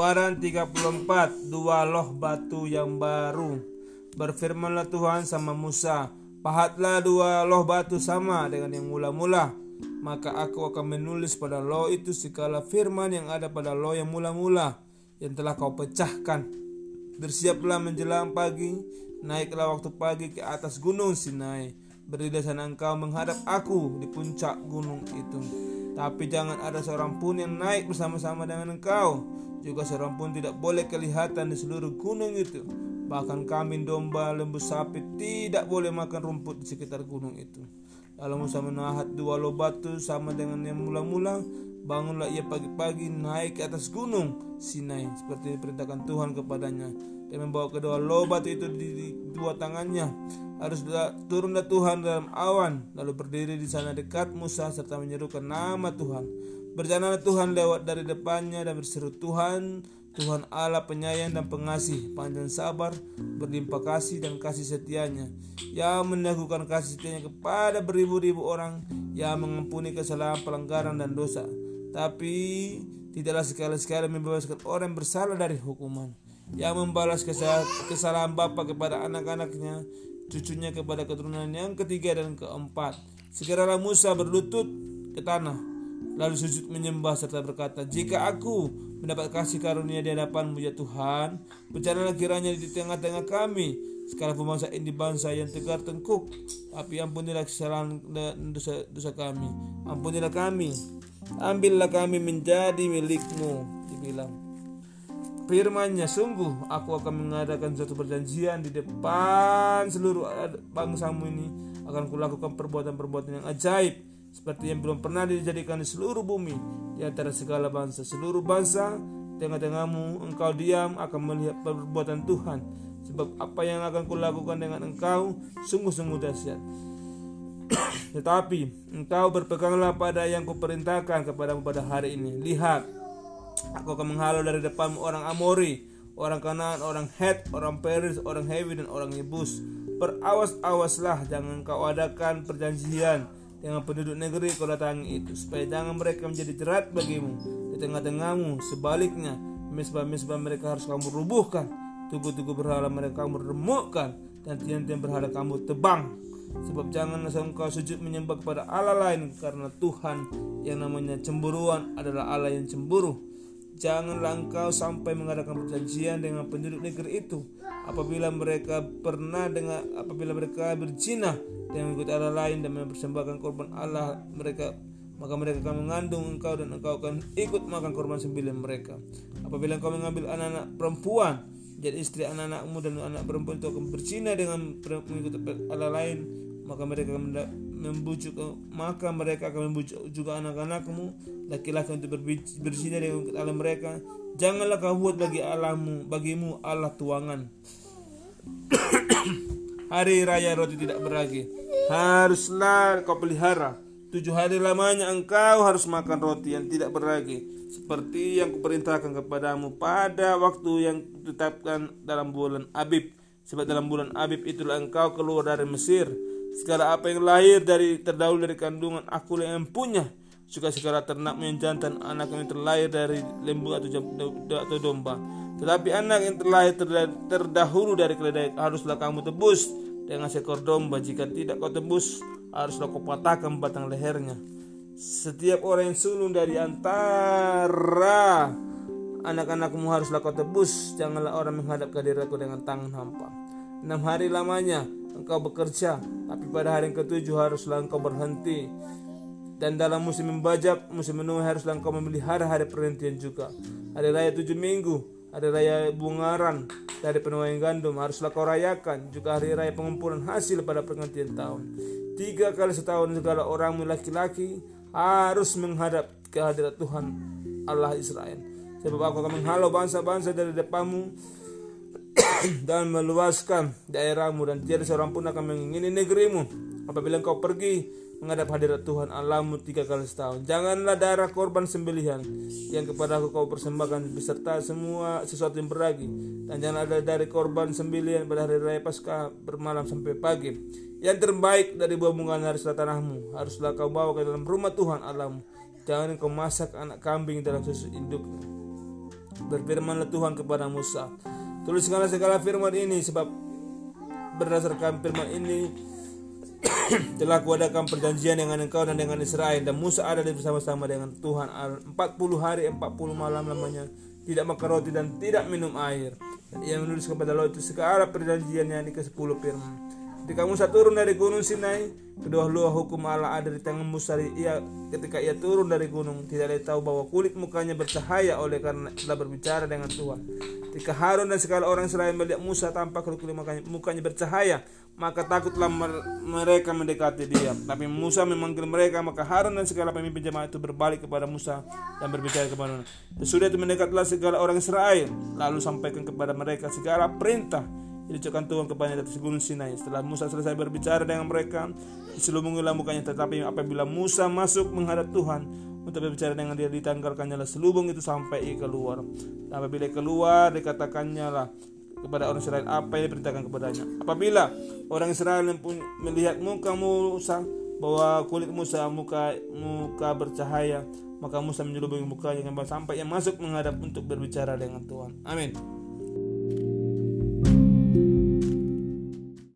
Pengeluaran 34 Dua loh batu yang baru. Berfirmanlah Tuhan sama Musa Pahatlah dua loh batu sama dengan yang mula-mula. Maka aku akan menulis pada loh itu segala firman yang ada pada loh yang mula-mula Yang telah kau pecahkan. Bersiaplah menjelang pagi Naiklah waktu pagi ke atas gunung Sinai. Beri sana engkau menghadap aku di puncak gunung itu Tapi jangan ada seorang pun yang naik bersama-sama dengan engkau. Juga seorang pun tidak boleh kelihatan di seluruh gunung itu. Bahkan kambing, domba, lembu sapi tidak boleh makan rumput di sekitar gunung itu. Lalu Musa menahat dua loh batu sama dengan yang mula-mula Bangunlah ia pagi-pagi naik ke atas gunung Sinai Seperti diperintahkan Tuhan kepadanya. Dan membawa kedua loh batu itu di dua tangannya harus turunlah Tuhan dalam awan lalu berdiri di sana dekat Musa serta menyerukan nama Tuhan. Berjalanlah Tuhan lewat dari depannya dan berseru Tuhan Tuhan Allah penyayang dan pengasih panjang sabar berlimpah kasih dan kasih setianya. Yang meneguhkan kasih setianya kepada beribu-ribu orang yang mengampuni kesalahan pelanggaran dan dosa. Tapi tidaklah sekali-sekali membebaskan orang yang bersalah dari hukuman. Yang membalas kesalahan bapa kepada anak-anaknya cucunya kepada keturunan yang ketiga dan keempat. Segeralah Musa berlutut ke tanah, lalu sujud menyembah serta berkata, Jika aku mendapat kasih karunia di hadapanmu ya Tuhan, berjalanlah kiranya di tengah-tengah kami, sekalipun bangsa ini bangsa yang tegar tengkuk, tapi ampunilah kesalahan dan dosa, dosa kami, ampunilah kami, ambillah kami menjadi milikmu, dibilang firmannya sungguh aku akan mengadakan suatu perjanjian di depan seluruh bangsamu ini. Akan kulakukan perbuatan-perbuatan yang ajaib seperti yang belum pernah dijadikan di seluruh bumi. Di antara segala bangsa seluruh bangsa tengah-tengahmu engkau diam akan melihat perbuatan Tuhan. Sebab apa yang akan kulakukan dengan engkau sungguh-sungguh dahsyat. Tetapi engkau berpeganglah pada yang kuperintahkan kepadamu pada hari ini. Lihat Aku akan menghalau dari depanmu orang Amori, orang Kanaan, orang Het, orang Peris, orang Hewi, dan orang Yebus. Berawas-awaslah, jangan kau adakan perjanjian dengan penduduk negeri kau datangi itu, supaya jangan mereka menjadi jerat bagimu di tengah-tengahmu. Sebaliknya, misbah-misbah mereka harus kamu rubuhkan, tugu-tugu berhala mereka kamu remukkan, dan tiang-tiang berhala kamu tebang. Sebab janganlah engkau sujud menyembah kepada Allah lain karena Tuhan yang namanya cemburuan adalah Allah yang cemburu Janganlah engkau sampai mengadakan perjanjian dengan penduduk negeri itu. Apabila mereka pernah dengan apabila mereka berzina dengan mengikuti Allah lain dan mempersembahkan korban Allah mereka maka mereka akan mengandung engkau dan engkau akan ikut makan korban sembilan mereka. Apabila engkau mengambil anak-anak perempuan jadi istri anak-anakmu dan anak perempuan itu akan berzina dengan mengikuti Allah lain maka mereka akan membujuk maka mereka akan membujuk juga anak-anakmu laki-laki untuk berzina dengan Allah mereka. Janganlah kau buat bagi Allahmu bagimu Allah tuangan. Hari raya roti tidak beragi haruslah kau pelihara. Tujuh hari lamanya engkau harus makan roti yang tidak beragi seperti yang kuperintahkan kepadamu pada waktu yang ditetapkan dalam bulan Abib. Sebab dalam bulan Abib itulah engkau keluar dari Mesir Segala apa yang lahir dari terdahulu dari kandungan aku yang punya. Juga segala ternak yang jantan anak yang terlahir dari lembu atau, atau domba. Tetapi anak yang terlahir terdahulu dari keledai haruslah kamu tebus dengan seekor domba. Jika tidak kau tebus haruslah kau patahkan batang lehernya. Setiap orang yang sulung dari antara anak-anakmu haruslah kau tebus. Janganlah orang menghadap ke diriku dengan tangan hampa. Enam hari lamanya engkau bekerja, tapi pada hari yang ketujuh haruslah engkau berhenti. Dan dalam musim membajak, musim menuai haruslah engkau memelihara hari perhentian juga. Hari raya tujuh minggu, hari raya bungaran, dari penuaian gandum haruslah kau rayakan. Juga hari raya pengumpulan hasil pada pergantian tahun. Tiga kali setahun segala orang laki-laki harus menghadap ke hadirat Tuhan Allah Israel. Sebab aku akan menghalau bangsa-bangsa dari depanmu dan meluaskan daerahmu dan tiada seorang pun akan mengingini negerimu apabila engkau pergi menghadap hadirat Tuhan Allahmu tiga kali setahun. Janganlah darah korban sembelihan yang kepada aku kau persembahkan beserta semua sesuatu yang beragi. Dan jangan ada dari korban sembelihan pada hari raya Paskah bermalam sampai pagi. Yang terbaik dari buah bunga haruslah tanahmu. Haruslah kau bawa ke dalam rumah Tuhan Allahmu. Jangan kau masak anak kambing dalam susu induknya Berfirmanlah Tuhan kepada Musa, tuliskanlah segala firman ini sebab berdasarkan firman ini telah kuadakan perjanjian dengan engkau dan dengan Israel. Dan Musa ada di bersama-sama dengan Tuhan. 40 hari 40 malam lamanya tidak makan roti dan tidak minum air. Dan ia menulis kepada Allah itu segala perjanjiannya ini ke 10 firman Ketika Musa turun dari gunung Sinai, kedua luah hukum Allah ada di tangan Musa. Ia ketika ia turun dari gunung, tidak ada tahu bahwa kulit mukanya bercahaya oleh karena telah berbicara dengan Tuhan. Ketika Harun dan segala orang selain melihat Musa tampak kulit mukanya, mukanya bercahaya, maka takutlah mereka mendekati dia. Tapi Musa memanggil mereka, maka Harun dan segala pemimpin jemaah itu berbalik kepada Musa dan berbicara kepada Sudah itu mendekatlah segala orang Israel, lalu sampaikan kepada mereka segala perintah diucapkan Tuhan kepada atas gunung Sinai. Setelah Musa selesai berbicara dengan mereka, diselubungilah mukanya. Tetapi apabila Musa masuk menghadap Tuhan untuk berbicara dengan dia, ditanggalkannya lah selubung itu sampai ia keluar. Apabila ia keluar, dikatakannya lah kepada orang Israel apa yang diperintahkan kepadanya. Apabila orang Israel melihat muka Musa bahwa kulit Musa muka muka bercahaya, maka Musa menyelubungi mukanya sampai ia masuk menghadap untuk berbicara dengan Tuhan. Amin.